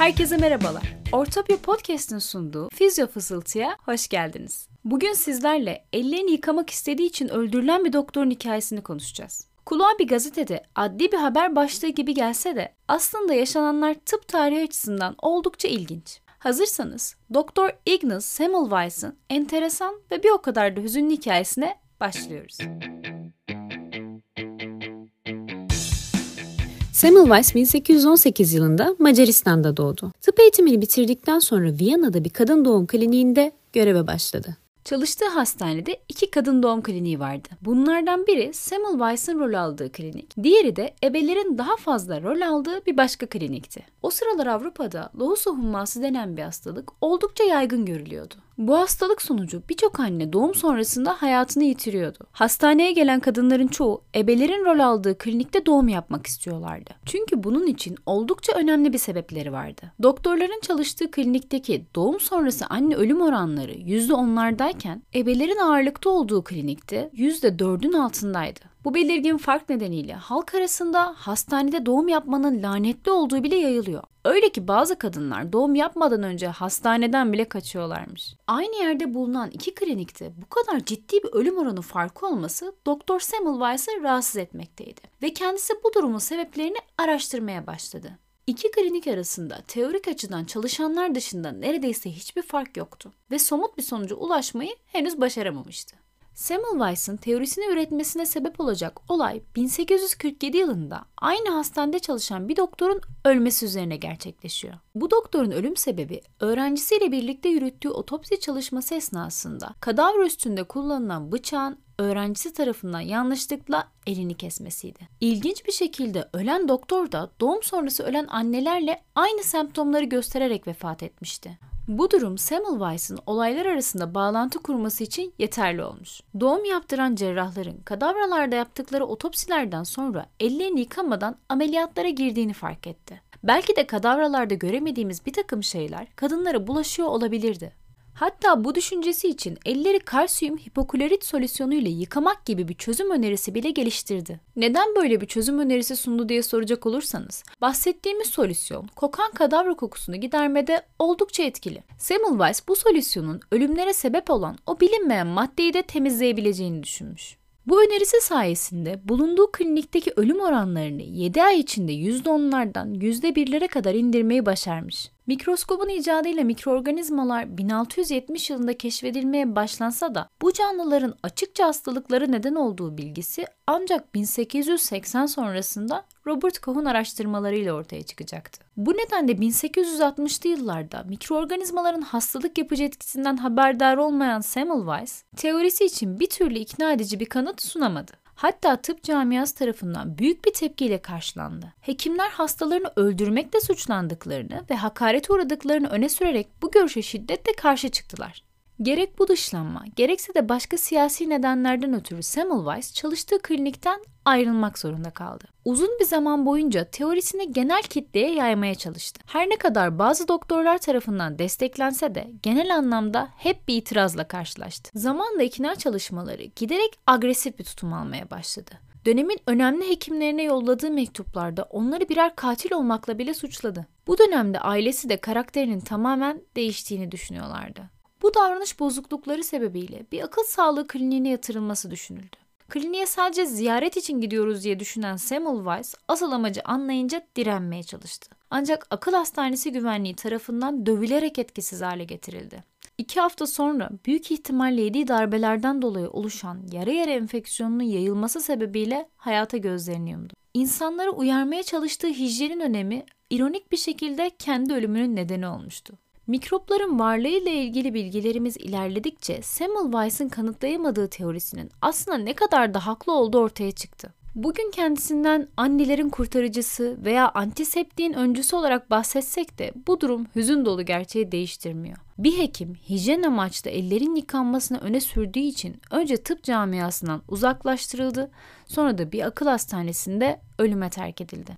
Herkese merhabalar. Ortopya Podcast'ın sunduğu Fizyo Fısıltı'ya hoş geldiniz. Bugün sizlerle ellerini yıkamak istediği için öldürülen bir doktorun hikayesini konuşacağız. Kulağa bir gazetede adli bir haber başlığı gibi gelse de aslında yaşananlar tıp tarihi açısından oldukça ilginç. Hazırsanız Doktor Ignaz Semmelweis'ın enteresan ve bir o kadar da hüzünlü hikayesine başlıyoruz. Semmelweis 1818 yılında Macaristan'da doğdu. Tıp eğitimini bitirdikten sonra Viyana'da bir kadın doğum kliniğinde göreve başladı. Çalıştığı hastanede iki kadın doğum kliniği vardı. Bunlardan biri Semmelweis'in rol aldığı klinik. Diğeri de ebelerin daha fazla rol aldığı bir başka klinikti. O sıralar Avrupa'da lohusa humması denen bir hastalık oldukça yaygın görülüyordu. Bu hastalık sonucu birçok anne doğum sonrasında hayatını yitiriyordu. Hastaneye gelen kadınların çoğu ebelerin rol aldığı klinikte doğum yapmak istiyorlardı. Çünkü bunun için oldukça önemli bir sebepleri vardı. Doktorların çalıştığı klinikteki doğum sonrası anne ölüm oranları %10'lardayken ebelerin ağırlıkta olduğu klinikte %4'ün altındaydı. Bu belirgin fark nedeniyle halk arasında hastanede doğum yapmanın lanetli olduğu bile yayılıyor. Öyle ki bazı kadınlar doğum yapmadan önce hastaneden bile kaçıyorlarmış. Aynı yerde bulunan iki klinikte bu kadar ciddi bir ölüm oranı farkı olması Doktor Semmelweis'ı rahatsız etmekteydi ve kendisi bu durumun sebeplerini araştırmaya başladı. İki klinik arasında teorik açıdan çalışanlar dışında neredeyse hiçbir fark yoktu ve somut bir sonuca ulaşmayı henüz başaramamıştı. Semmelweis'ın teorisini üretmesine sebep olacak olay 1847 yılında aynı hastanede çalışan bir doktorun ölmesi üzerine gerçekleşiyor. Bu doktorun ölüm sebebi öğrencisiyle birlikte yürüttüğü otopsi çalışması esnasında kadavra üstünde kullanılan bıçağın öğrencisi tarafından yanlışlıkla elini kesmesiydi. İlginç bir şekilde ölen doktor da doğum sonrası ölen annelerle aynı semptomları göstererek vefat etmişti. Bu durum Semmelweis'in olaylar arasında bağlantı kurması için yeterli olmuş. Doğum yaptıran cerrahların kadavralarda yaptıkları otopsilerden sonra ellerini yıkamadan ameliyatlara girdiğini fark etti. Belki de kadavralarda göremediğimiz bir takım şeyler kadınlara bulaşıyor olabilirdi. Hatta bu düşüncesi için elleri kalsiyum hipoklorit solüsyonu ile yıkamak gibi bir çözüm önerisi bile geliştirdi. Neden böyle bir çözüm önerisi sundu diye soracak olursanız, bahsettiğimiz solüsyon kokan kadavra kokusunu gidermede oldukça etkili. Semmelweis bu solüsyonun ölümlere sebep olan o bilinmeyen maddeyi de temizleyebileceğini düşünmüş. Bu önerisi sayesinde bulunduğu klinikteki ölüm oranlarını 7 ay içinde %10'lardan %1'lere kadar indirmeyi başarmış. Mikroskobun icadıyla mikroorganizmalar 1670 yılında keşfedilmeye başlansa da bu canlıların açıkça hastalıkları neden olduğu bilgisi ancak 1880 sonrasında Robert Koch'un araştırmalarıyla ortaya çıkacaktı. Bu nedenle 1860'lı yıllarda mikroorganizmaların hastalık yapıcı etkisinden haberdar olmayan Semmelweis, teorisi için bir türlü ikna edici bir kanıt sunamadı. Hatta tıp camiası tarafından büyük bir tepkiyle karşılandı. Hekimler hastalarını öldürmekle suçlandıklarını ve hakaret uğradıklarını öne sürerek bu görüşe şiddetle karşı çıktılar. Gerek bu dışlanma, gerekse de başka siyasi nedenlerden ötürü Semmelweis çalıştığı klinikten ayrılmak zorunda kaldı. Uzun bir zaman boyunca teorisini genel kitleye yaymaya çalıştı. Her ne kadar bazı doktorlar tarafından desteklense de genel anlamda hep bir itirazla karşılaştı. Zamanla ikna çalışmaları giderek agresif bir tutum almaya başladı. Dönemin önemli hekimlerine yolladığı mektuplarda onları birer katil olmakla bile suçladı. Bu dönemde ailesi de karakterinin tamamen değiştiğini düşünüyorlardı. Bu davranış bozuklukları sebebiyle bir akıl sağlığı kliniğine yatırılması düşünüldü. Kliniğe sadece ziyaret için gidiyoruz diye düşünen Semmelweis asıl amacı anlayınca direnmeye çalıştı. Ancak akıl hastanesi güvenliği tarafından dövülerek etkisiz hale getirildi. İki hafta sonra büyük ihtimalle yediği darbelerden dolayı oluşan yara yara enfeksiyonunun yayılması sebebiyle hayata gözlerini yumdu. İnsanları uyarmaya çalıştığı hijyenin önemi ironik bir şekilde kendi ölümünün nedeni olmuştu. Mikropların varlığıyla ilgili bilgilerimiz ilerledikçe Semmelweis'in kanıtlayamadığı teorisinin aslında ne kadar da haklı olduğu ortaya çıktı. Bugün kendisinden annelerin kurtarıcısı veya antiseptiğin öncüsü olarak bahsetsek de bu durum hüzün dolu gerçeği değiştirmiyor. Bir hekim hijyen amaçlı ellerin yıkanmasını öne sürdüğü için önce tıp camiasından uzaklaştırıldı, sonra da bir akıl hastanesinde ölüme terk edildi.